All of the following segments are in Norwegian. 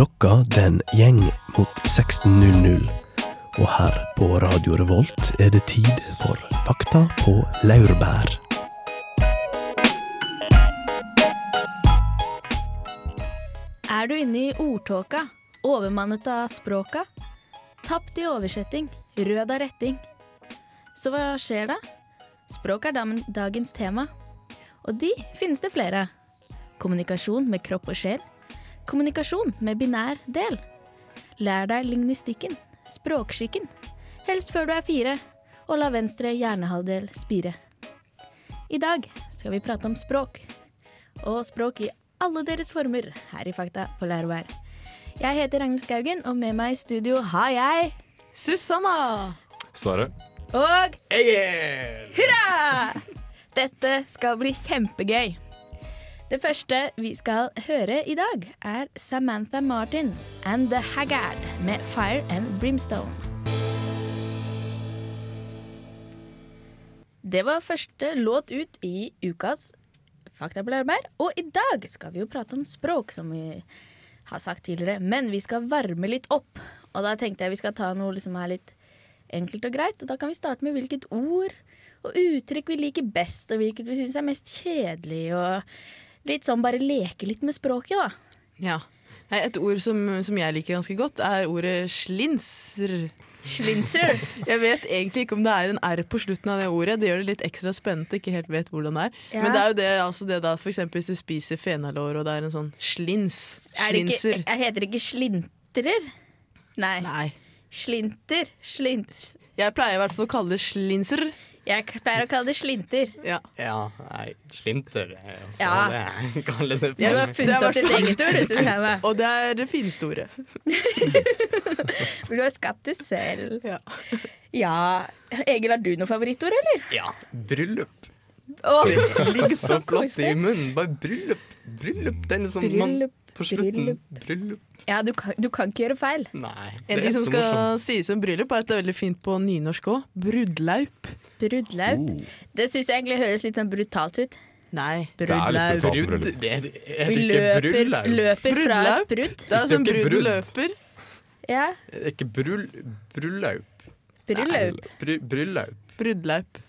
Klokka den gjeng mot 16.00. Og her på Radio Revolt er det tid for Fakta på laurbær. Er du inne i ordtåka, overmannet av språka? Tapt i oversetting, rød av retting. Så hva skjer da? Språk er dagens tema. Og de finnes det flere. Kommunikasjon med kropp og sjel. Kommunikasjon med binær del. Lær deg lingvistikken, språkskikken. Helst før du er fire, og la venstre hjernehalvdel spire. I dag skal vi prate om språk. Og språk i alle deres former her i Fakta på Lærbær. Jeg heter Ragnhild Skaugen, og med meg i studio har jeg Susanna! Sverre. Og Egil! hurra! Dette skal bli kjempegøy. Det første vi skal høre i dag, er Samantha Martin and The Haggard med Fire and Brimstone. Det var første låt ut i ukas Fakta på Laurbær. Og i dag skal vi jo prate om språk, som vi har sagt tidligere. Men vi skal varme litt opp. Og da tenkte jeg vi skal ta noe som er litt enkelt og greit. Og da kan vi starte med hvilket ord og uttrykk vi liker best, og hvilket vi syns er mest kjedelig. Og litt sånn bare leke litt med språket, da. Ja. Nei, Et ord som, som jeg liker ganske godt, er ordet slinser. Slinser? Jeg vet egentlig ikke om det er en R på slutten av det ordet. Det gjør det litt ekstra spennende. Ikke helt vet hvordan det er. Ja. Men det er jo det, altså det da, for eksempel hvis du spiser fenalår, og det er en sånn slins. Er det ikke, Slinser. jeg heter ikke slintrer? Nei. Nei. Slinter. Slint. Jeg pleier i hvert fall å kalle det slinser. Jeg pleier å kalle det slinter. Ja. Ja, nei, slinter. Altså, Ja. det jeg kaller det Du har det funnet er opp ditt eget ord, Susanne. Og det er det fineste ordet. For du har skapt det selv. Ja. Ja. Egil, har du noe favorittord, eller? Ja, bryllup. Oh. Det ligger så flott i munnen. Bare bryllup. Bryllup. Den som man Bryllup, på slutten bryllup. Bryllup. Ja, du kan, du kan ikke gjøre feil. Nei, En ting som skal morsom. sies om bryllup, er at det er veldig fint på nynorsk òg. Brudlaup. Brudlaup. Oh. Det syns jeg egentlig høres litt sånn brutalt ut. Nei. Brudlaup. Brudd, det er, er Vi det ikke løper, fra et Brudlaup? brudd. Det er sånn bruden løper. Ja. Er det ikke? Bryllup. Bry, bryllup. Brudlaup.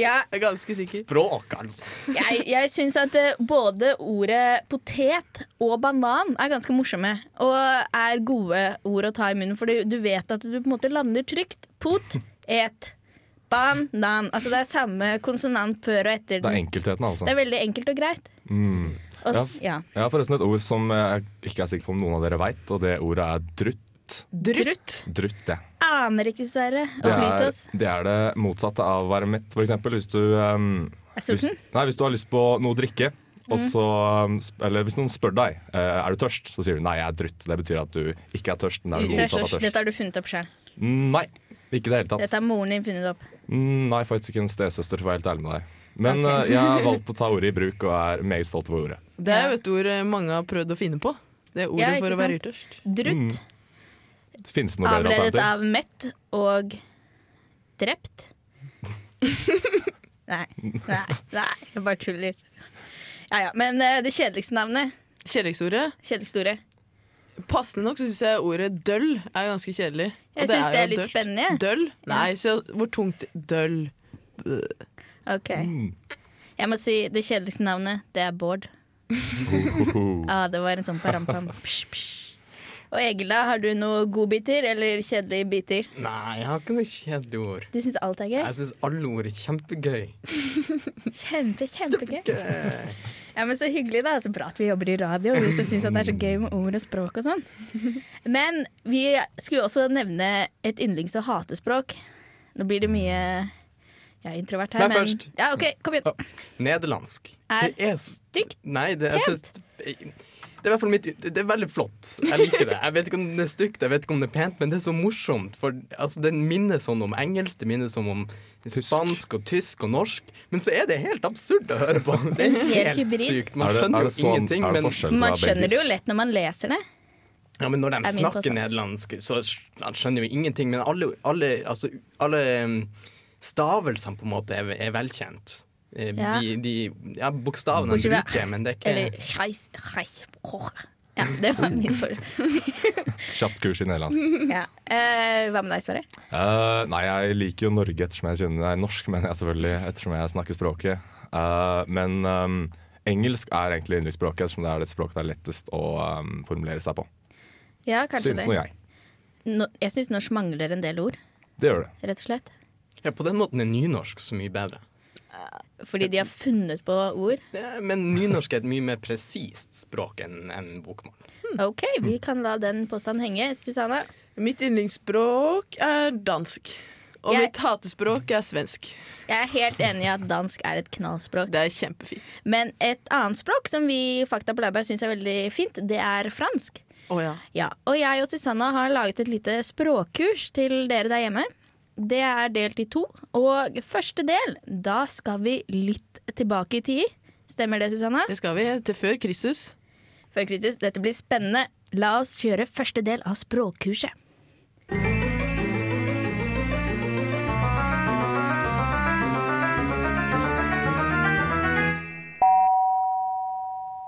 Ja, Jeg er ganske sikker. Språk, altså. jeg, jeg syns at eh, både ordet potet og banan er ganske morsomme. Og er gode ord å ta i munnen, for du, du vet at du på en måte lander trygt. Pot, et, banan. Altså det er samme konsonant før og etter Det er enkeltheten, altså. Det er veldig enkelt og greit. Mm. Og, ja. ja. Jeg har forresten et ord som jeg ikke er sikker på om noen av dere veit, og det ordet er drutt. Drutt. Drutt, ja. Aner ikke, Sverre. Det Opplys oss. det er det motsatte av å være mett, eksempel. Hvis du, um, Er sulten? Hvis, nei, hvis du har lyst på noe å drikke, og så, um, eller hvis noen spør deg uh, er du tørst, så sier du nei, jeg er drutt. Det betyr at du ikke er tørst, men det er det motsatte av Tørst. tørst. Dette har du funnet opp sjøl. Nei, ikke i det hele tatt. Dette har moren din funnet opp. Mm, Nei, faktisk ikke en stesøster, for å være helt ærlig med deg. Men eh, jeg har valgt å ta ordet i bruk, og er meget stolt over ordet. Det er jo et ord eh, mange har prøvd å finne på. Det er ordet Ja, for å være sant? Drutt. Drutt. Finnes det noe bedre Avledet alternativ? av mett og drept. nei, nei, nei, jeg bare tuller. Ja ja, men eh, det kjedeligste navnet, Kjedeligste ordet. kjedeligste ordet. Passende nok så syns jeg ordet døll er ganske kjedelig. Og Jeg syns det jo er litt dølt. spennende. jeg. Døll? Nei, så hvor tungt Døll. Ok. Mm. Jeg må si det kjedeligste navnet, det er Bård. Ah, det var en sånn parampam. Psh, psj. Og Egil, da, har du noen godbiter eller kjedelige biter? Nei, jeg har ikke noen kjedelige ord. Du syns alt er gøy? Jeg syns alle ord er kjempegøy. Kjempe, kjempegøy. Ja, men Så hyggelig, da. Så bra at vi jobber i radio hvis du syns det er så gøy med ord og språk og sånn. Men vi skulle også nevne et yndlings- og hatespråk. Nå blir det mye Jeg er introvert her, men men først. Ja, OK, kom igjen. Nederlandsk. Er det er stygt? Nei, det, er synes, det er i hvert fall mitt Det er veldig flott. Jeg liker det. Jeg vet ikke om det er stygt, jeg vet ikke om det er pent, men det er så morsomt. For altså, Den minner sånn om engelsk, det minner sånn om spansk og tysk og norsk. Men så er det helt absurd å høre på. Det er Helt helt sykt. Man Er skjønner er jo sånn, ingenting. Men, Man skjønner det jo lett når man leser det. ja, men når de Er snakker nederlandsk, så skjønner jo ingenting. Men alle, alle, altså, alle um, stavelsene på en måte er, er velkjent. Eh, Ja. De, de, ja, bokstavene han bruker, men det er ikke Eller scheis, scheis. Ja, det var min forhold. Kjapt kurs i nederlandsk. Ja. Eh, hva med deg, Sverre? Uh, nei, jeg liker jo Norge ettersom jeg kjenner Nei, norsk, mener jeg selvfølgelig, ettersom jeg snakker språket. Uh, men um, engelsk er egentlig yndlingsspråket, ettersom det er det språket det er lettest å um, formulere seg på. Ja, kanskje synes det. nå jeg. No, jeg syns norsk mangler en del ord, Det gjør det. rett og slett. Ja, på den måten er nynorsk så mye bedre. Fordi de har funnet på ord. Ja, men nynorsk er et mye mer presist språk enn en bokmål. OK, vi kan la den påstanden henge. Susanne? Mitt yndlingsspråk er dansk. Og Jeg- mitt hatespråk er svensk. Jeg er helt enig i at dansk er et knallspråk. Det er kjempefint. Men et annet språk som vi Fakta på Laurbær syns er veldig fint, det er fransk. Oh, ja. Ja, og jeg og Susanna har laget et lite språkkurs til dere der hjemme. Det er delt i to. Og første del, da skal vi litt tilbake i tid. Stemmer det, Susanne? Det skal vi til før Kristus. Før Kristus. Dette blir spennende. La oss kjøre første del av språkkurset.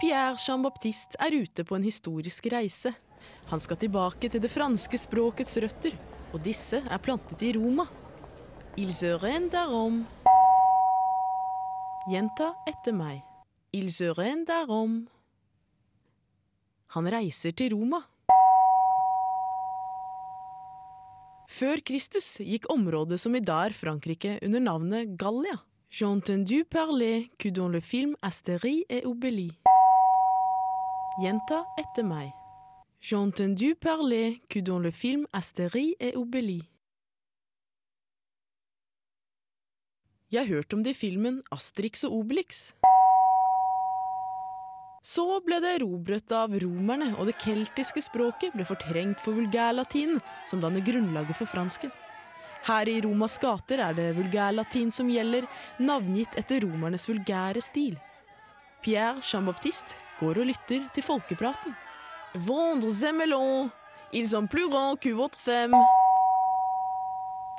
Pierre Jean-Baptiste er ute på en historisk reise. Han skal tilbake til det franske språkets røtter, og disse er plantet i Roma. Il se. Gjenta etter meg. Il se. Han reiser til Roma. Før Kristus gikk området som i dag er Frankrike under navnet Gallia. J'entendu parler que dans le film Astérie et Obélie. Gjenta etter meg. J'ai entendu parler que dans le film Astérie et Obélie. Jeg har hørt om det i filmen Asterix og Obelix. Så ble det erobret av romerne, og det keltiske språket ble fortrengt for vulgærlatinen, som danner grunnlaget for fransken. Her i Romas gater er det vulgærlatin som gjelder, navngitt etter romernes vulgære stil. Pierre Jean-Baptiste går og lytter til folkepraten. Vendre ces melons, ils sont plus grands que votre femme.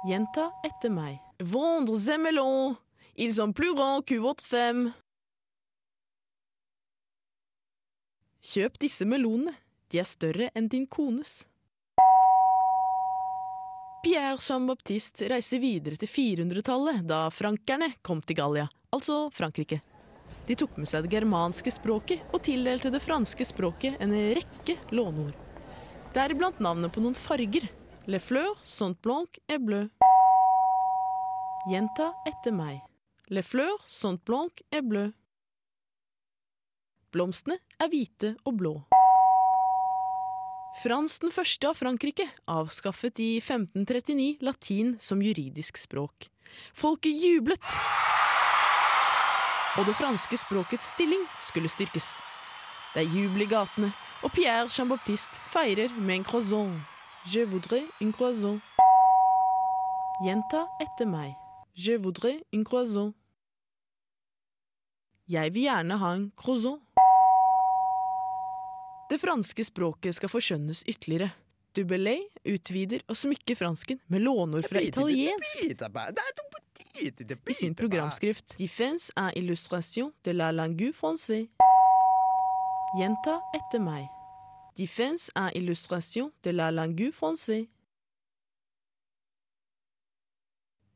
Gjenta etter meg. Vendre ces melons, ils sont plus grands que votre femme. Kjøp disse melonene, de er større enn din kones. Pierre Jean-Baptiste reiser videre til 400-tallet, da frankerne kom til Gallia, altså Frankrike. De tok med seg det germanske språket og tildelte det franske språket en rekke låneord. Deriblant navnet på noen farger. Le fleur sont blanc et bleu. Gjenta etter meg. Le fleur sont blanc et bleu. Blomstene er hvite og blå. Frans den første av Frankrike avskaffet i 1539 latin som juridisk språk. Folket jublet! Og det franske språkets stilling skulle styrkes. Det er jubel i gatene, og Pierre Jean-Baptiste feirer med en croissant. Je voudrais une croissant. Gjenta etter meg. Je voudrais une croissant. Jeg vil gjerne ha en croissant. Det franske språket skal forskjønnes ytterligere. Dubellay utvider og smykker fransken med lånord fra italiensk i sin programskrift Defense en illustration de la langue française'. Gjenta etter meg. Defense en illustration de la langue française'.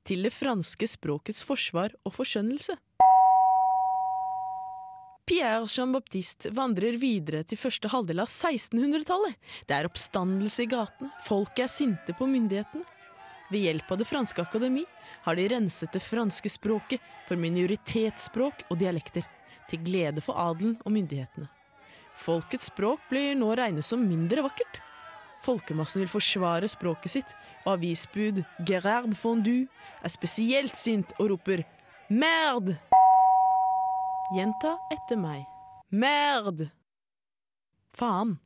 Til det franske språkets forsvar og forskjønnelse. Pierre Jean-Baptiste vandrer videre til første halvdel av 1600-tallet. Det er oppstandelse i gatene, folket er sinte på myndighetene. Ved hjelp av Det franske akademi har de renset det franske språket for minoritetsspråk og dialekter, til glede for adelen og myndighetene. Folkets språk blir nå regnet som mindre vakkert. Folkemassen vil forsvare språket sitt, og avisbud Gerard Fondue er spesielt sint og roper 'merd'! Gjenta etter meg. Merd! Faen.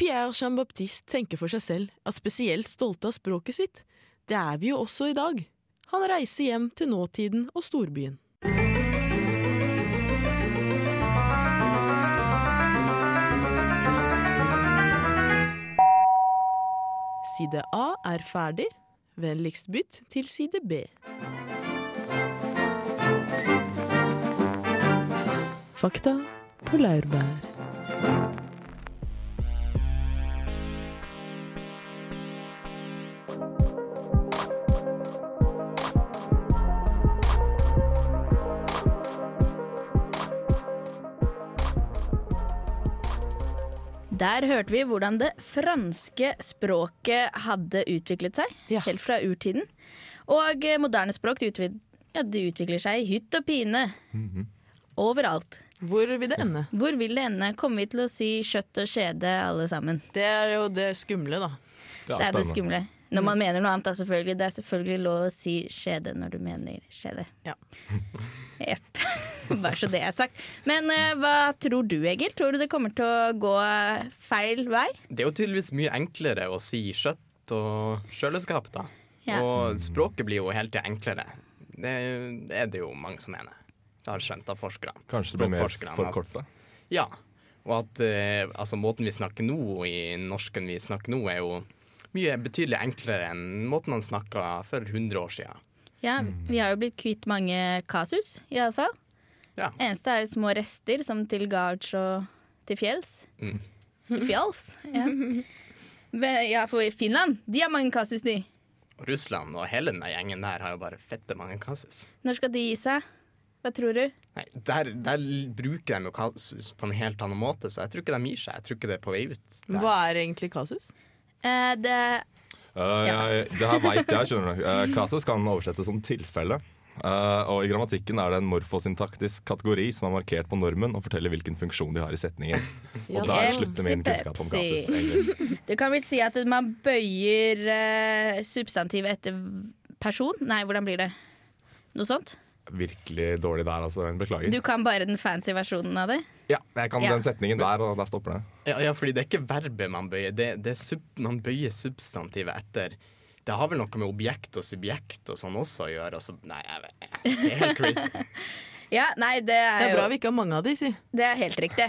Pierre Jean-Baptiste tenker for seg selv at spesielt stolte av språket sitt, det er vi jo også i dag. Han reiser hjem til nåtiden og storbyen. Side A er ferdig. Vennligst bytt til side B. Fakta på laurbær. Der hørte vi hvordan det franske språket hadde utviklet seg, Ja. helt fra urtiden. Og eh, moderne språk det utvik ja, utvikler seg i hytt og pine. Overalt. Hvor vil det ende? Hvor vil det ende? Kommer vi til å si kjøtt og skjede alle sammen? Det er jo det skumle, da. Det er det skumle. Når man mener noe annet, da, selvfølgelig. Det er selvfølgelig lov å si skjede når du mener skjede. Ja. Jepp. Bare så det er sagt. Men uh, hva tror du, Egil? Tror du det kommer til å gå feil vei? Det er jo tydeligvis mye enklere å si kjøtt og kjøleskap, da. Ja. Og språket blir jo helt enklere. Det, det er det jo mange som mener. Det har skjønt av forskerne. Kanskje det blir mer forkorta? Ja. Og at uh, altså, måten vi snakker nå, i norsken vi snakker nå, er jo mye betydelig enklere enn måten man snakka for 100 år siden. Ja, vi har jo blitt kvitt mange kasus, i alle fall. Ja. Eneste er jo små rester, som til gards og til fjells. Mm. Til fjells, ja. Men, ja, for Finland, de har mange kasus, de. Og Russland og hele den gjengen der har jo bare fette mange kasus. Når skal de gi seg? Hva tror du? Nei, der, der bruker de jo kasus på en helt annen måte, så jeg tror ikke de gir seg. Jeg tror ikke det er på vei ut. Der. Hva er egentlig kasus? Eh, det Uh, Ja. jeg, det her veit jeg, skjønner du. Uh, kasus kan oversettes som tilfelle. Uh, og I grammatikken er det en morfosyntaktisk kategori som er markert på normen og forteller hvilken funksjon de har i setningen. Og der slutter min kunnskap om kasus. egentlig. Du kan vel si at man bøyer uh, substantivet etter person? Nei, hvordan blir det? Noe sånt? Virkelig dårlig der, altså. Beklager. Du kan bare den fancy versjonen av det? Ja, jeg kan Ja. den setningen der, og der stopper det. Ja, ja, fordi det er ikke verbet man bøyer, det, det er sub, man bøyer substantivet etter. Det har vel noe med objekt og subjekt og sånn også å gjøre. Altså, nei, jeg vet, det er helt crazy. Ja, nei, det Det er, er bra vi ikke har mange av de, si. Det er helt riktig.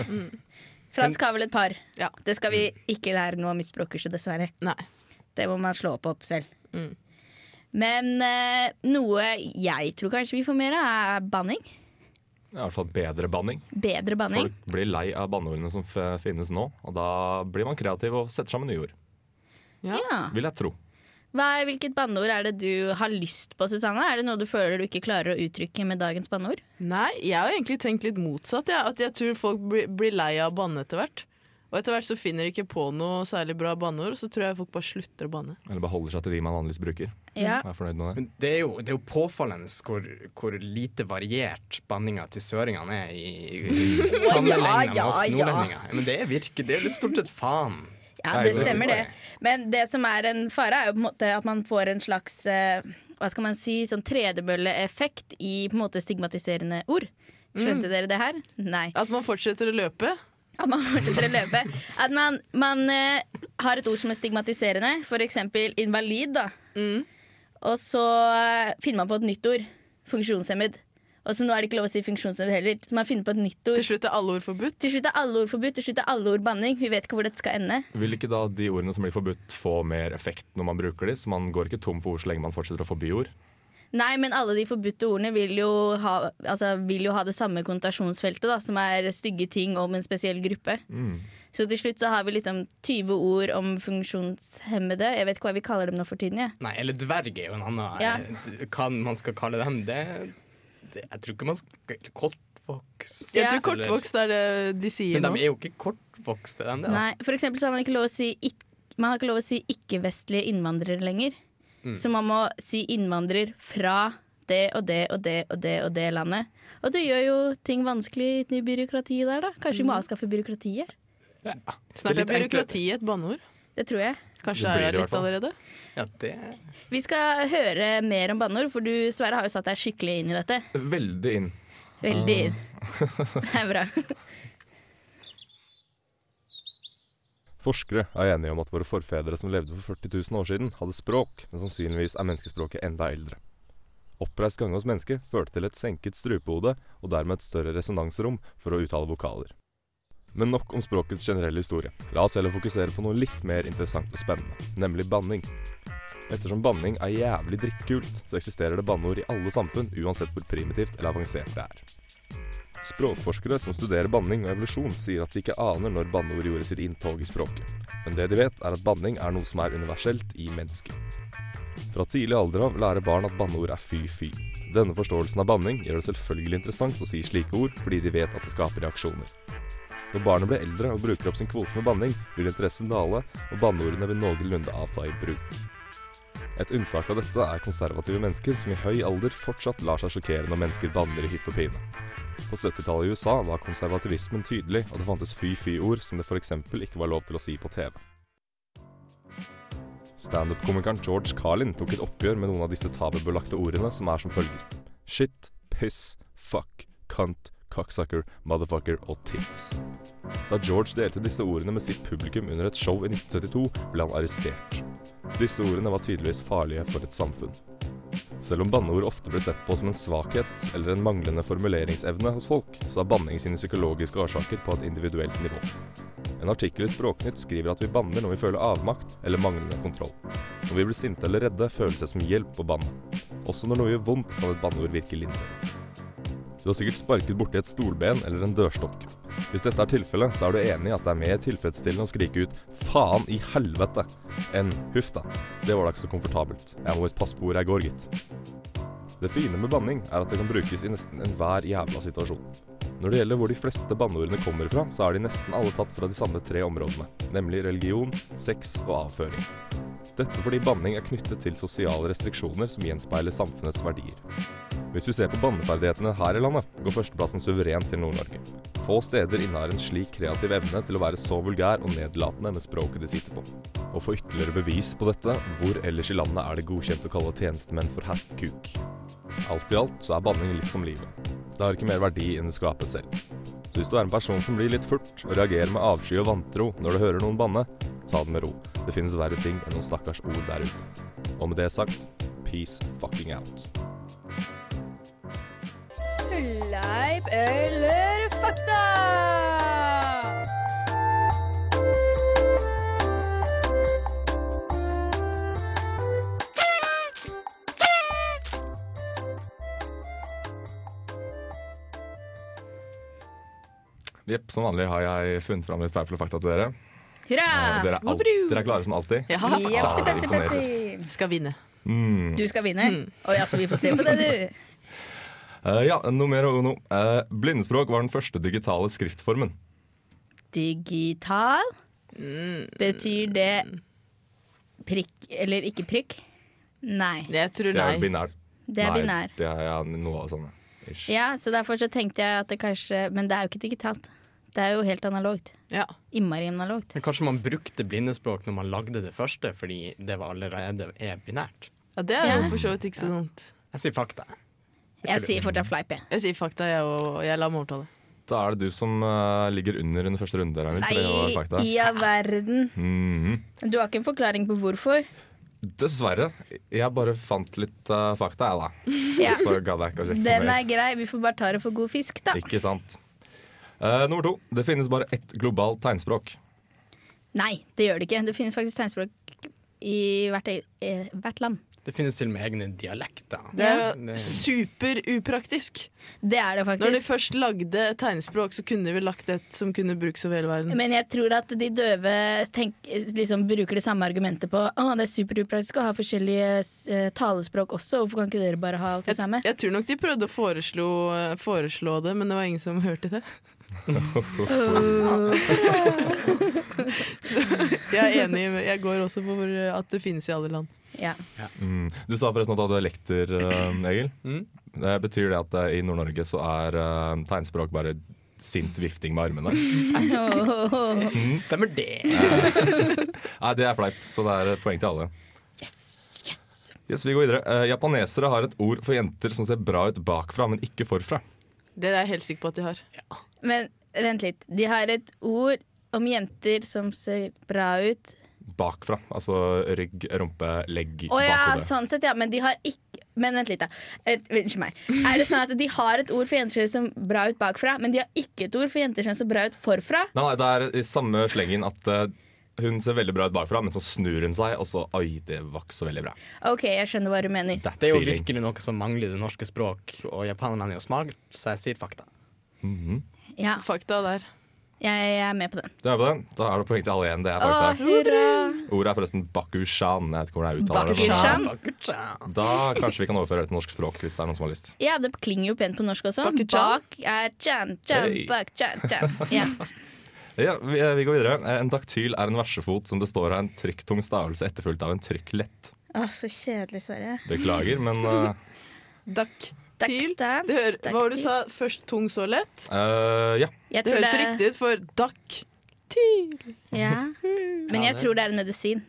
Fransk har vel et par. Ja. Det skal vi ikke lære noe om i språkkurset, dessverre. Nei. Det må man slå opp, opp selv. Mm. Men eh, noe jeg tror kanskje vi får mer av, er banning. I hvert fall bedre banning. Bedre banning. Folk blir lei av banneordene som f finnes nå, og da blir man kreativ og setter sammen nye ord. Ja. Ja. Vil jeg tro. Hva, hvilket banneord er det du har lyst på, Susanne? Er det noe du føler du ikke klarer å uttrykke med dagens banneord? Nei, jeg har egentlig tenkt litt motsatt. Ja. At jeg tror folk blir, blir lei av å banne etter hvert. Og etter hvert så finner de ikke på noe særlig bra banneord, så tror jeg folk bare slutter å banne. Eller bare holder seg til de man vanligvis bruker. Ja. Jeg er fornøyd med det. Men det er jo, det er jo påfallende hvor, hvor lite variert banninga til søringene er i, i sammenlignet med ja, oss ja. nordlendinger. Men det er virkelig, det er litt stort sett faen. Ja, det stemmer det. Men det som er en fare, er jo på en måte at man får en slags eh, hva skal man si, sånn tredemølleeffekt i på en måte stigmatiserende ord. Skjønte dere det her? Nei. At man fortsetter å løpe. At man fortsetter å løpe. At man, man eh, har et ord som er stigmatiserende, f.eks. invalid. da. Mm. Og så eh, finner man på et nytt ord. Funksjonshemmet. Og så nå er det ikke lov å si funksjonshemmet heller. Så man finner på et nytt ord. Til slutt er alle ord forbudt. Til slutt er alle ord forbudt. Til slutt er alle ord banning. Vi vet ikke hvor dette skal ende. Vil ikke da de ordene som blir forbudt, få mer effekt når man bruker de? Så man går ikke tom for ord så lenge man fortsetter å forby ord? Nei, men alle de forbudte ordene vil jo ha, altså, vil jo ha det samme konnotasjonsfeltet, da, som er stygge ting om en spesiell gruppe. Mm. Så til slutt så har vi liksom 20 ord om funksjonshemmede. Jeg vet ikke hva vi kaller dem nå for tiden. Ja. Nei, eller dverg er jo en annen Ja. eh, Hva man skal kalle dem, det, det Jeg tror ikke man skal Kortvokst Jeg Ja. tror kortvokst er det de sier Men de er jo ikke kortvokste, de. Nei, for eksempel så har man ikke lov å si ikk- man har ikke lov å si ikke-vestlige innvandrere lenger. Mm. Så man må si innvandrer fra det og det og det og det og det landet. Og det gjør jo ting vanskelig i byråkratiet der, da. Kanskje vi må avskaffe byråkratiet. Ja. Snart er byråkratiet et banneord. Det tror jeg. Kanskje Det er det litt allerede. Ja, det Vi skal høre mer om banneord, for du Sverre har jo satt deg skikkelig inn i dette. Veldig inn. Veldig inn. Det er bra. Forskere er enige om at våre forfedre som levde for 40 000 år siden, hadde språk, men sannsynligvis er menneskespråket enda eldre. Oppreist gange hos mennesker førte til et senket strupehode og dermed et større resonansrom for å uttale vokaler. Men nok om språkets generelle historie. La oss heller fokusere på noe litt mer interessant og spennende, nemlig banning. Ettersom banning er jævlig drittkult, så eksisterer det banneord i alle samfunn, uansett hvor primitivt eller avansert det er. Språkforskere som studerer banning og evolusjon, sier at de ikke aner når banneord gjorde sitt inntog i språket. Men det de vet, er at banning er noe som er universelt i mennesket. Fra tidlig alder av lærer barn at banneord er fy-fy. Denne forståelsen av banning gjør det selvfølgelig interessant å si slike ord, fordi de vet at det skaper reaksjoner. Når barnet blir eldre og bruker opp sin kvote med banning, vil interessen dale, og banneordene vil noenlunde avta i bruk. Et unntak av dette er konservative mennesker som i høy alder fortsatt lar seg sjokkere når mennesker banner i hytt og pine. På 70-tallet i USA var konservativismen tydelig, og det fantes fy-fy-ord som det f.eks. ikke var lov til å si på TV. Standup-komikeren George Carlin tok et oppgjør med noen av disse tabubelagte ordene, som er som følger. Shit, piss, fuck, cunt, cocksucker, motherfucker og tits. Da George delte disse ordene med sitt publikum under et show i 1972, ble han arrestert. Disse ordene var tydeligvis farlige for et samfunn. Selv om banneord ofte ble sett på som en svakhet eller en manglende formuleringsevne hos folk, så har banning sine psykologiske årsaker på et individuelt nivå. En artikkel i Språknytt skriver at vi banner når vi føler avmakt eller manglende kontroll. Når vi blir sinte eller redde, føles det som hjelp å banne. Også når noe gjør vondt, kan et banneord virke lindrende. Du har sikkert sparket borti et stolben eller en dørstokk. Hvis dette er tilfellet, så er du enig i at det er mer tilfredsstillende å skrike ut 'faen i helvete' enn 'huff da'. Det var da ikke så komfortabelt. Jeg må visst passe på hvor jeg går, gitt. Det fine med banning er at det kan brukes i nesten enhver jævla situasjon. Når det gjelder hvor de fleste banneordene kommer fra, så er de nesten alle tatt fra de samme tre områdene, nemlig religion, sex og avføring. Dette fordi banning er knyttet til sosiale restriksjoner som gjenspeiler samfunnets verdier. Hvis vi ser på banneferdighetene her i landet, går førsteplassen suverent til Nord-Norge. Få steder innehar en slik kreativ evne til å være så vulgær og nedlatende med språket de sitter på. Og for ytterligere bevis på dette, hvor ellers i landet er det godkjent å kalle tjenestemenn for hestkuk? Alt i alt så er banning litt som livet. Det har ikke mer verdi enn det skaper selv. Så hvis du er en person som blir litt furt og reagerer med avsky og vantro når du hører noen banne, ta det med ro. Det finnes verre ting enn noen stakkars ord der ute. Og med det sagt, peace fucking out. Fleip eller fakta? Jepp, som vanlig har jeg funnet fram litt fleip eller fakta til dere. Hurra! Eh, Dere er, alt, dere er klare som alltid? Ja, ja Pepsi, pepsi, pepsi. skal vinne. Mm. Du skal vinne? Oi, altså, vi får se på det, du. Uh, ja, noe mer og noe. Uh, blindespråk var den første digitale skriftformen. Digital? Betyr det prikk eller ikke prikk? Nei. Jeg tror Det er jo binær. Det er Nei, binær. Det er ja, noe av sånne. Ish. Ja, så derfor så tenkte jeg at det kanskje Men det er jo ikke digitalt. Det er jo helt analogt. Ja. Innmari analogt. Men kanskje man brukte blindespråk når man lagde det første, fordi det var allerede er binært. ja, det er jo Ja. for så vidt ikke så dumt. Jeg sier fakta. Jeg sier fortsatt fleip, jeg. Jeg sier fakta, jeg, og jeg lar meg overtale. Da er det du som uh, ligger under under første runde. Ragnhild, Nei, fakta. i all verden. Mhm. Du har ikke en forklaring på hvorfor? Dessverre. Jeg bare fant litt uh, fakta, jeg, da. Ja. Så gadd jeg ikke å sjekke Den er grei. Vi får bare ta det for god fisk, da. Ikke sant. Eh, nummer to. Det finnes bare ett globalt tegnspråk. Nei, det gjør det ikke. Det finnes faktisk tegnspråk i hvert, i hvert land. Det finnes til og med egne dialekter. Det er jo Det- superupraktisk. Det er det faktisk. Når de først lagde tegnspråk, så kunne de vel lagt et som kunne brukes over hele verden. Men jeg tror at de døve tenk, liksom bruker det samme argumentet på at det er superupraktisk å ha forskjellige eh, talespråk også. Hvorfor kan ikke dere bare ha alt det Jeg, samme? jeg tror nok de prøvde å foreslå, foreslå det, men det var ingen som hørte det. Så jeg er enig. Jeg går også for at det finnes i alle land. Ja. Mm. Du sa forresten at du hadde lekter, eh, Egil. Mm. Det betyr det at eh, i Nord-Norge så er eh, tegnspråk bare sint vifting med armene? Stemmer det? Nei, det er fleip, så det er et poeng til alle. Yes, vi går videre. Uh, japanesere har et ord for jenter som ser bra ut bakfra, men ikke forfra. Det er jeg helt sikker på at de har. Men vent litt. De har et ord om jenter som ser bra ut. Bakfra. Altså rygg, rumpe, legg, Å ja, sånn sett, ja. Men de har ikke Men vent litt, da. Eh, Unnskyld meg. Er det sånn at de har et ord for jenter som ser bra ut bakfra, men de har ikke et ord for jenter som ser bra ut forfra? Nei, nei, det er i samme slengen at uh, hun ser veldig bra ut bakfra, men så snur hun seg, og så Oi, det var ikke så veldig bra. OK, jeg skjønner hva du mener. That Det er jo feeling. virkelig noe som mangler i det norske språk, og japanerne er jo smart, så jeg sier fakta. Mhm. Ja, Fakta der. jeg er med på den. Du er på den? Da er det poeng til alle igjen. Det er fakta. Åh, Ordet er forresten bakushan. Jeg vet ikke hvordan jeg uttaler det. Bakushan? Da kanskje vi kan overføre det til norsk språk, hvis det er noen som har lyst. Ja, det klinger jo pent på norsk også. Bakushan. Bak er chan, chan, Hey. bak, chan, chan. Ja. Ja, vi, eh, vi går videre. Eh, En daktyl er en versefot som består av en trykktung stavelse etterfulgt av en trykklett. Å, så kjedelig, Sverre. Beklager, men uh... Daktyl. Daktar. Det hører, hva var det du sa? Først tung, så lett? Uh, ja. Det høres det- riktig ut for daktyl. Ja. Men jeg tror det er en medisin.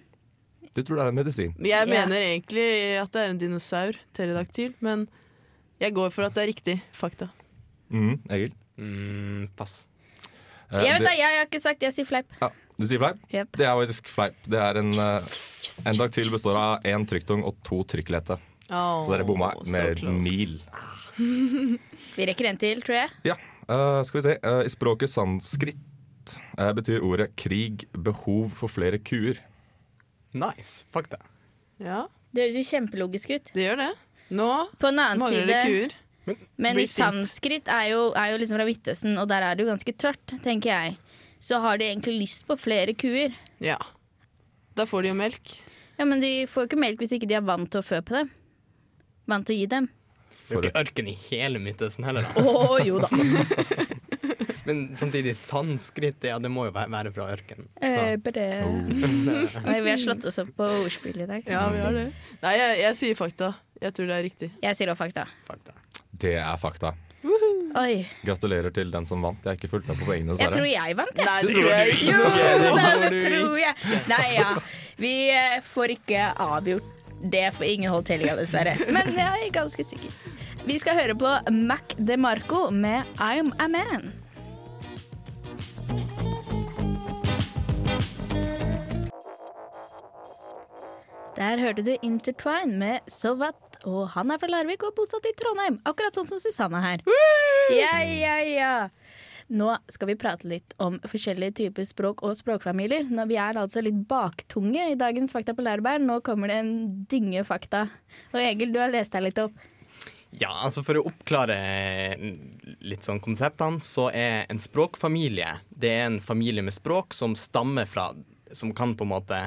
Du tror det er en medisin? Men Jeg Ja. mener egentlig at det er en dinosaur, pterodaktyl, men jeg går for at det er riktig fakta. Mm, Egil? Mm, pass. Uh, Jeg vet det- jeg har ikke sagt jeg sier fleip. Ja, du sier fleip? Yep. Det er faktisk fleip. Det er en, uh, en daktyl består av én trykktung og to trykklette. Så dere bomma Oh, med so mil. Vi rekker en til, tror jeg. Ja, Uh, skal vi se. Uh, I språket sanskrit uh, betyr ordet krig behov for flere kuer. Nice. Fakta. Ja, Det høres jo kjempelogisk ut. det gjør det. Nå På en annen mangler det side kuer. Men men i sanskrit er jo, er jo liksom fra Midtøsten, og der er det jo ganske tørt, tenker jeg. Så har de egentlig lyst på flere kuer. Ja. Da får de jo melk. Ja, Men de får jo ikke melk hvis ikke de er vant til å fø på dem. Vant til å gi dem. Det er jo ikke ørken i hele Midtøsten heller, da. Å jo da. Men samtidig, sanskrit, ja, det må jo være- være fra ørken. Eh, Så. bare- Oh. Oi, vi har slått oss opp på ordspill i dag. Ja, vi har det. Nei, jeg, jeg sier fakta. Jeg tror det er riktig. Jeg sier også fakta. Fakta. Det er fakta. Oi. Gratulerer til den som vant. Jeg har ikke fulgt med på poengene, Jeg tror jeg vant, jeg. Nei, det tror jeg ikke. Jo, det det tror jeg. Nei, ja. Vi eh, får ikke avgjort det, får ingen holdt tellinga, dessverre. Men jeg er ganske sikker. Vi skal høre på Mac DeMarco med I'm a Man. Der hørte du Intertwine med Sovat, og han er fra Larvik og bosatt i Trondheim. Akkurat sånn som Susanne her. Ja, ja, ja. Nå skal vi prate litt om forskjellige typer språk og språkfamilier. Når vi er altså litt baktunge i dagens Fakta på Lærbær. Nå kommer det en dynge fakta. Og Egil, du har lest deg litt opp. Ja, altså For å oppklare litt sånn konseptene, så er en språkfamilie Det er en familie med språk som stammer fra Som kan på en måte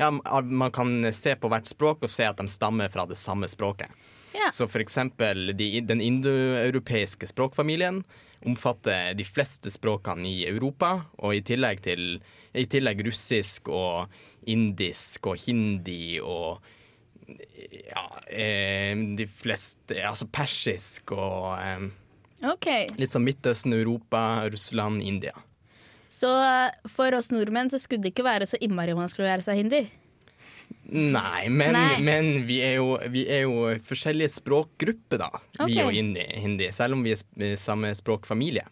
Ja, man kan se på hvert språk og se at de stammer fra det samme språket. Ja. Så for eksempel de, den indoeuropeiske språkfamilien omfatter de fleste språkene i Europa, og i tillegg til i tillegg russisk og indisk og hindi og ja, eh, de fleste Altså persisk og eh, okay. litt sånn Midtøsten, Europa, Russland, India. Så for oss nordmenn så skulle det ikke være så innmari vanskelig å lære seg hindi. Nei, men, Nei. men vi, er jo, vi er jo forskjellige språkgrupper, da. Vi Ok. og hindi, hindi, selv om vi er samme språkfamilie.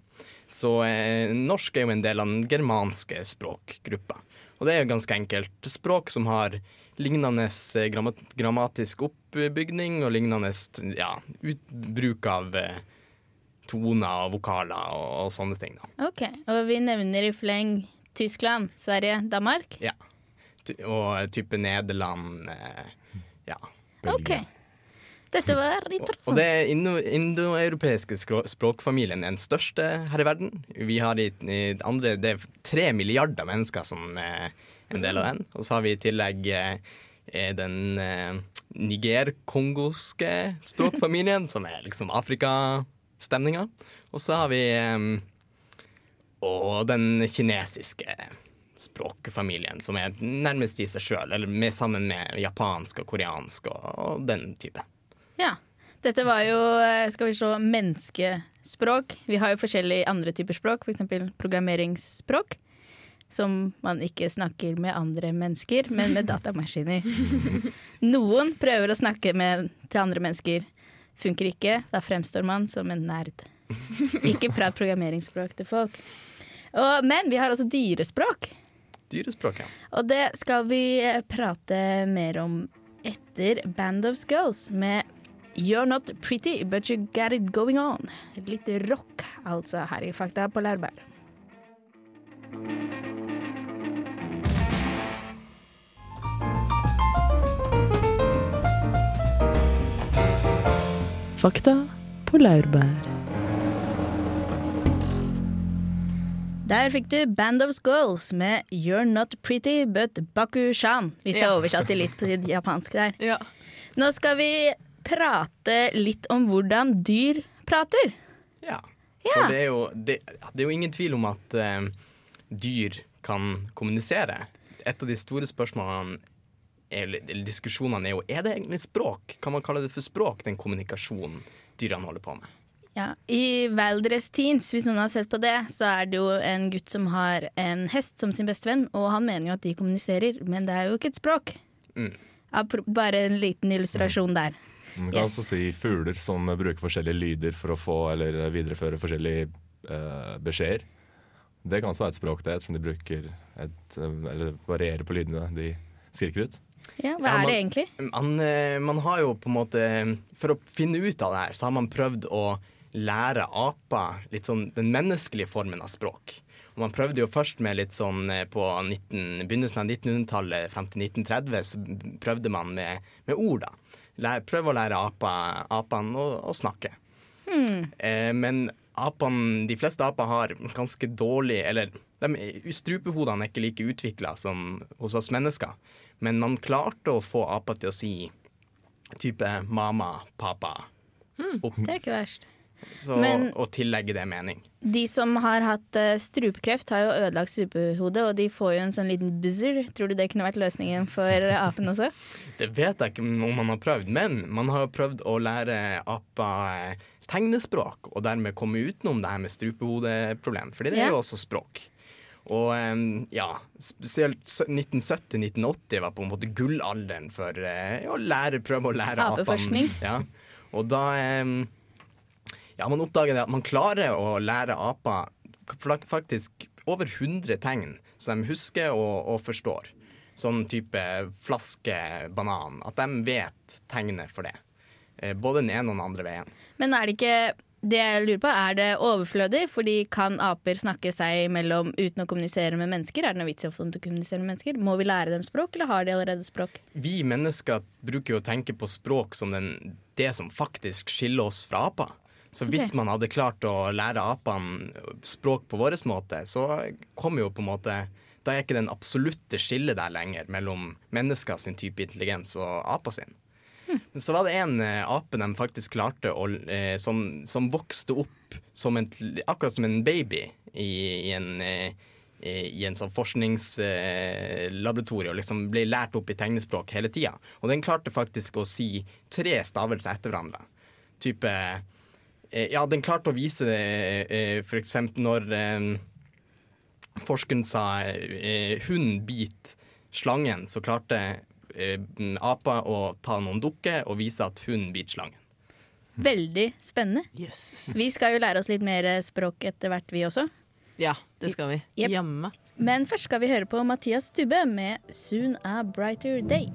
Så eh, norsk er jo en del av den germanske språkgruppa. Og det er jo ganske enkelt språk som har lignende eh, grammat grammatisk oppbygning og lignende ja, utbruk av eh, toner og vokaler og, og sånne ting. da. Ok, Og vi nevner i fleng Tyskland, Sverige, Danmark. Ja. Og type Nederland. Eh, ja. Ok. Dette var Og interessant. det er indo- indoeuropeiske språkfamilien er den største her i verden. Vi har i, i andre, Det er tre milliarder mennesker som er en del av den. Og så har vi i tillegg eh, eh, den eh, niger-kongoske språkfamilien, som er liksom Afrikastemninga. Og så har vi eh, Og den kinesiske språkfamilien, som er nærmest i seg sjøl, eller sammen med japansk og koreansk og, og den type. Ja. Dette var jo, eh, skal vi se, menneskespråk. Vi har jo forskjellige andre typer språk, f.eks. programmeringsspråk. Som man ikke snakker med andre mennesker, men med datamaskiner. Noen prøver å snakke med, til andre mennesker. Funker ikke. Da fremstår man som en nerd. Ikke prat programmeringsspråk til folk. Og, men vi har også dyrespråk. Dyrespråk, ja. Og det skal vi eh, prate mer om etter Band of Skulls med You're Not Pretty, But You Got It Going On. Litt rock, altså, her i Fakta på Lærbær. Fakta på laurbær. Der fikk du Band of Skulls med You're Not Pretty, But Bakushan. Hvis jeg Ja. oversatte litt til japansk der. Ja. Nå skal vi prate litt om hvordan dyr prater. Ja. Ja. For det er, jo, det, det er jo ingen tvil om at uh, dyr kan kommunisere. Et av de store spørsmålene eller, diskusjonene er jo er det egentlig språk. Kan man kalle det for språk, den kommunikasjonen dyrene holder på med? Ja, I Valdres Teens, hvis noen har sett på det, så er det jo en gutt som har en hest som sin bestevenn, og han mener jo at de kommuniserer, men det er jo ikke et språk. Mm. Ja, bare en liten illustrasjon der. Man kan Yes. også si fugler som bruker forskjellige lyder for å få eller videreføre forskjellige uh, beskjeder. Det kan også være et språk, det, som de bruker et, eller varierer på lydene de skriker ut. Ja, Hva Ja, er det egentlig? Man, eh, man har jo på en måte For å finne ut av det her, så har man prøvd å lære aper litt sånn den menneskelige formen av språk. Og man prøvde jo først med litt sånn eh, på 19, begynnelsen av 1900-tallet, frem til 1930, så prøvde man med, med ord, da. Lære, prøve å lære apene å, å snakke. Eh, men apene, de fleste aper har ganske dårlig Eller de, strupehodene er ikke like utvikla som hos oss mennesker. Men man klarte å få aper til å si type mama, papa. opp, Det er ikke verst. Så, Men- og tillegge det mening. De som har hatt eh, strupekreft, har jo ødelagt strupehodet, og de får jo en sånn liten buzzer. Tror du det kunne vært løsningen for apen også? Det vet jeg ikke om man har prøvd, men man har prøvd å lære aper eh, tegnespråk, og dermed komme utenom det her med strupehodeproblem, fordi det er jo også språk. Og eh, ja, spesielt 1970-1980 var på en måte gullalderen for å lære, prøve å lære Apeforskning. apene. Ja. Og da ja, man oppdager det at man klarer å lære aper faktisk over 100 tegn som de husker og, og forstår. Sånn type flaske, banan. At de vet tegnet for det. Eh, Både den ene og den andre veien. Men er det ikke det jeg lurer på, er det overflødig? Fordi kan aper snakke seg imellom uten å kommunisere med mennesker? Er det noe vits i å få dem til å kommunisere med mennesker? Må vi lære dem språk, eller har de allerede språk? Vi mennesker bruker jo å tenke på språk som den, det som faktisk skiller oss fra aper. Så hvis okay. man hadde klart å lære apene språk på vår måte, så kom jo på en måte Da er ikke den absolutte skillet der lenger mellom mennesker sin type intelligens og apa sin. Men så var det en eh, ape de faktisk klarte å, eh, som, som vokste opp som en, akkurat som en baby i, i en eh, i en sånn forskningslaboratorie og liksom ble lært opp i tegnespråk hele tida. Og den klarte faktisk å si tre stavelser etter hverandre. Type Ja, den klarte å vise det f.eks. for eksempel når eh, forskeren sa hun 'hund bit slangen', så klarte eh, apa å ta noen dukker og vise at hund biter slangen. Veldig spennende. Vi skal jo lære oss litt mer språk etter hvert, vi også. Ja, det skal vi. Jep. Jamme. Men først skal vi høre på Mathias Stubbe med 'Soon a Brighter Day'.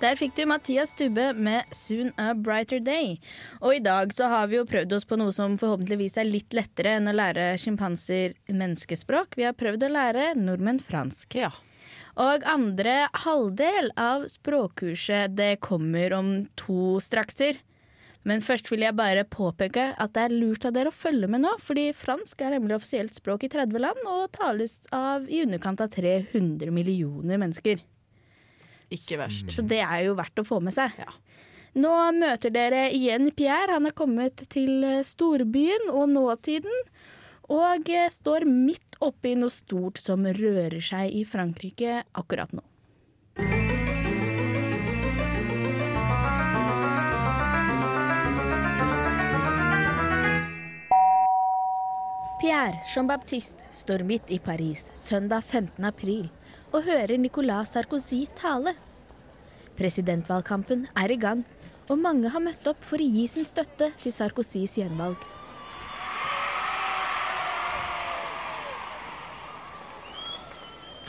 Der fikk du Mathias Stubbe med 'Soon a Brighter Day'. Og i dag så har vi jo prøvd oss på noe som forhåpentligvis er litt lettere enn å lære sjimpanser menneskespråk. Vi har prøvd å lære nordmenn fransk. Ja. Og andre halvdel av språkkurset det kommer om to strakser. Men først vil jeg bare påpeke at det er lurt av dere å følge med nå, fordi fransk er nemlig offisielt språk i 30 land og tales av i underkant av 300 millioner mennesker. Ikke verst. Så det er jo verdt å få med seg. Ja. Nå møter dere igjen Pierre. Han er kommet til eh, storbyen og nåtiden. Og eh, står midt oppi noe stort som rører seg i Frankrike akkurat nå. Pierre Jean-Baptiste står midt i Paris søndag 15. april og hører Nicolas Sarkozy tale. Presidentvalgkampen er i gang, og mange har møtt opp for å gi sin støtte til Sarkozys gjenvalg.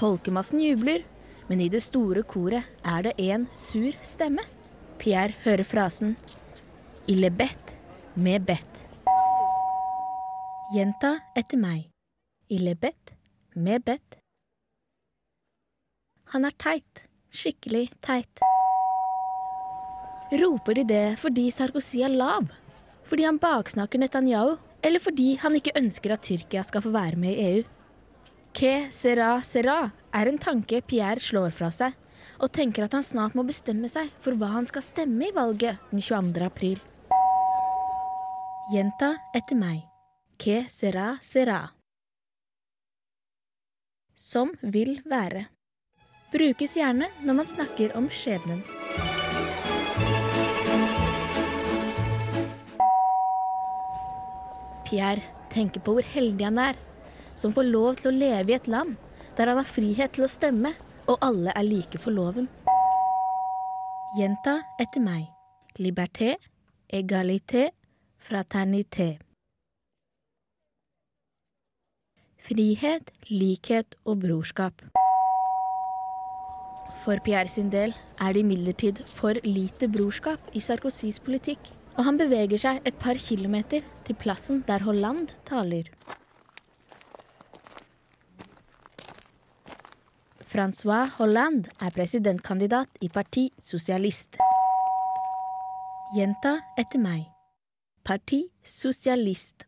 Folkemassen jubler, men i det store koret er det en sur stemme. Pierre hører frasen 'Ille bedt med bett'. Gjenta etter meg. Ille bedt med bedt. Han er teit. Skikkelig teit. Roper de det fordi Sarkozy er lav? Fordi han baksnakker Netanyahu? Eller fordi han ikke ønsker at Tyrkia skal få være med i EU? Que sera sera er en tanke Pierre slår fra seg, og tenker at han snart må bestemme seg for hva han skal stemme i valget den 22. april. Gjenta etter meg. Que sera sera. Som vil være. Brukes gjerne når man snakker om skjebnen. Pierre tenker på hvor heldig han er, som får lov til å leve i et land der han har frihet til å stemme, og alle er like for loven. Gjenta etter meg. Liberté, égalité, fraternité. Frihet, likhet og brorskap. For Pierre sin del er det imidlertid for lite brorskap i Sarkozys politikk, og han beveger seg et par kilometer til plassen der Hollande taler. Francois Hollande er presidentkandidat i Parti Sosialist. Gjenta etter meg. Parti Sosialist.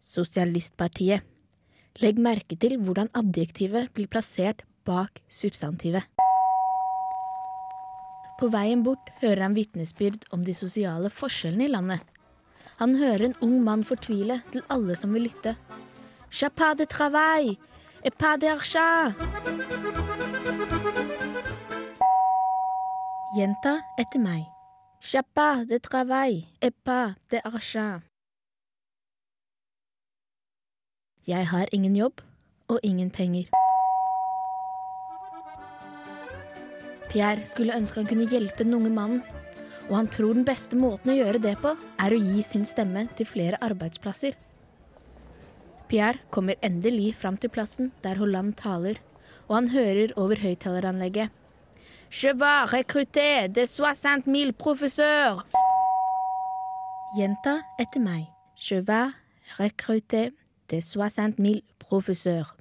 Sosialistpartiet. Legg merke til hvordan adjektivet blir plassert bak substantivet. På veien bort hører han vitnesbyrd om de sosiale forskjellene i landet. Han hører en ung mann fortvile til alle som vil lytte. De travail, et pas d'argent. Gjenta etter meg. Chapa de travail, et pas d'argent. Jeg har ingen jobb og ingen penger. Pierre skulle ønske han kunne hjelpe den unge mannen, og han tror den beste måten å gjøre det på, er å gi sin stemme til flere arbeidsplasser. Pierre kommer endelig fram til plassen der Hollande taler, og han hører over høyttaleranlegget. Je vais recruter de 60 000 professeurs. Gjenta etter meg. Je vais recruter de 60 000 professeurs.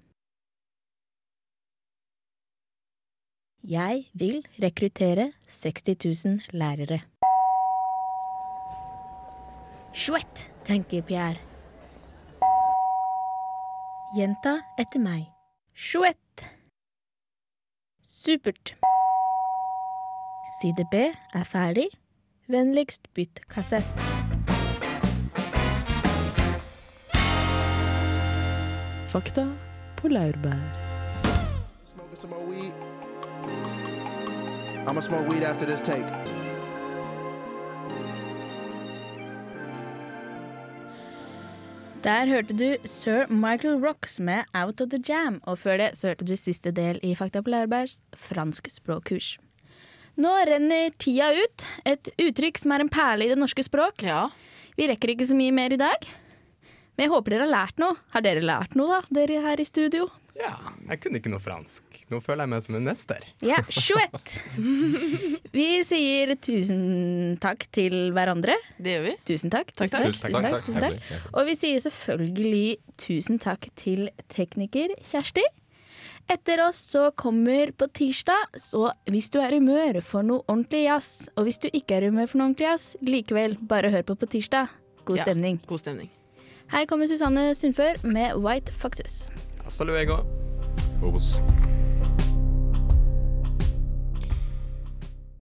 Jeg vil rekruttere 60 000 lærere. Chouette, tenker Pierre. Gjenta etter meg. Chouette. Supert. Side B er ferdig. Vennligst bytt kassett. Fakta på laurbær. Smoking some more weed. I'ma smoke weed after this take. Der hørte du Sir Michael Rocks med Out of the Jam, og før det så hørte du siste del i Fakta på Lærebergs fransk språkkurs. Nå renner tida ut. Et uttrykk som er en perle i det norske språk. Ja. Vi rekker ikke så mye mer i dag. Men jeg håper dere har lært noe. Har dere lært noe, da, dere her i studio? Ja, jeg kunne ikke noe fransk. Nå føler jeg meg som en mester. Ja, chouette! Vi sier tusen takk til hverandre. Det gjør vi. Tusen takk. Takk, Tusen takk. Tusen takk. Tusen takk. Og vi sier selvfølgelig tusen takk til tekniker Kjersti. Etter oss så kommer på tirsdag, så hvis du er i humør for noe ordentlig jazz, og hvis du ikke er i humør for noe ordentlig jazz, likevel bare hør på på tirsdag. God Ja. God stemning. Her kommer Susanne Sundfør med White Foxes. Hasta luego. Obos.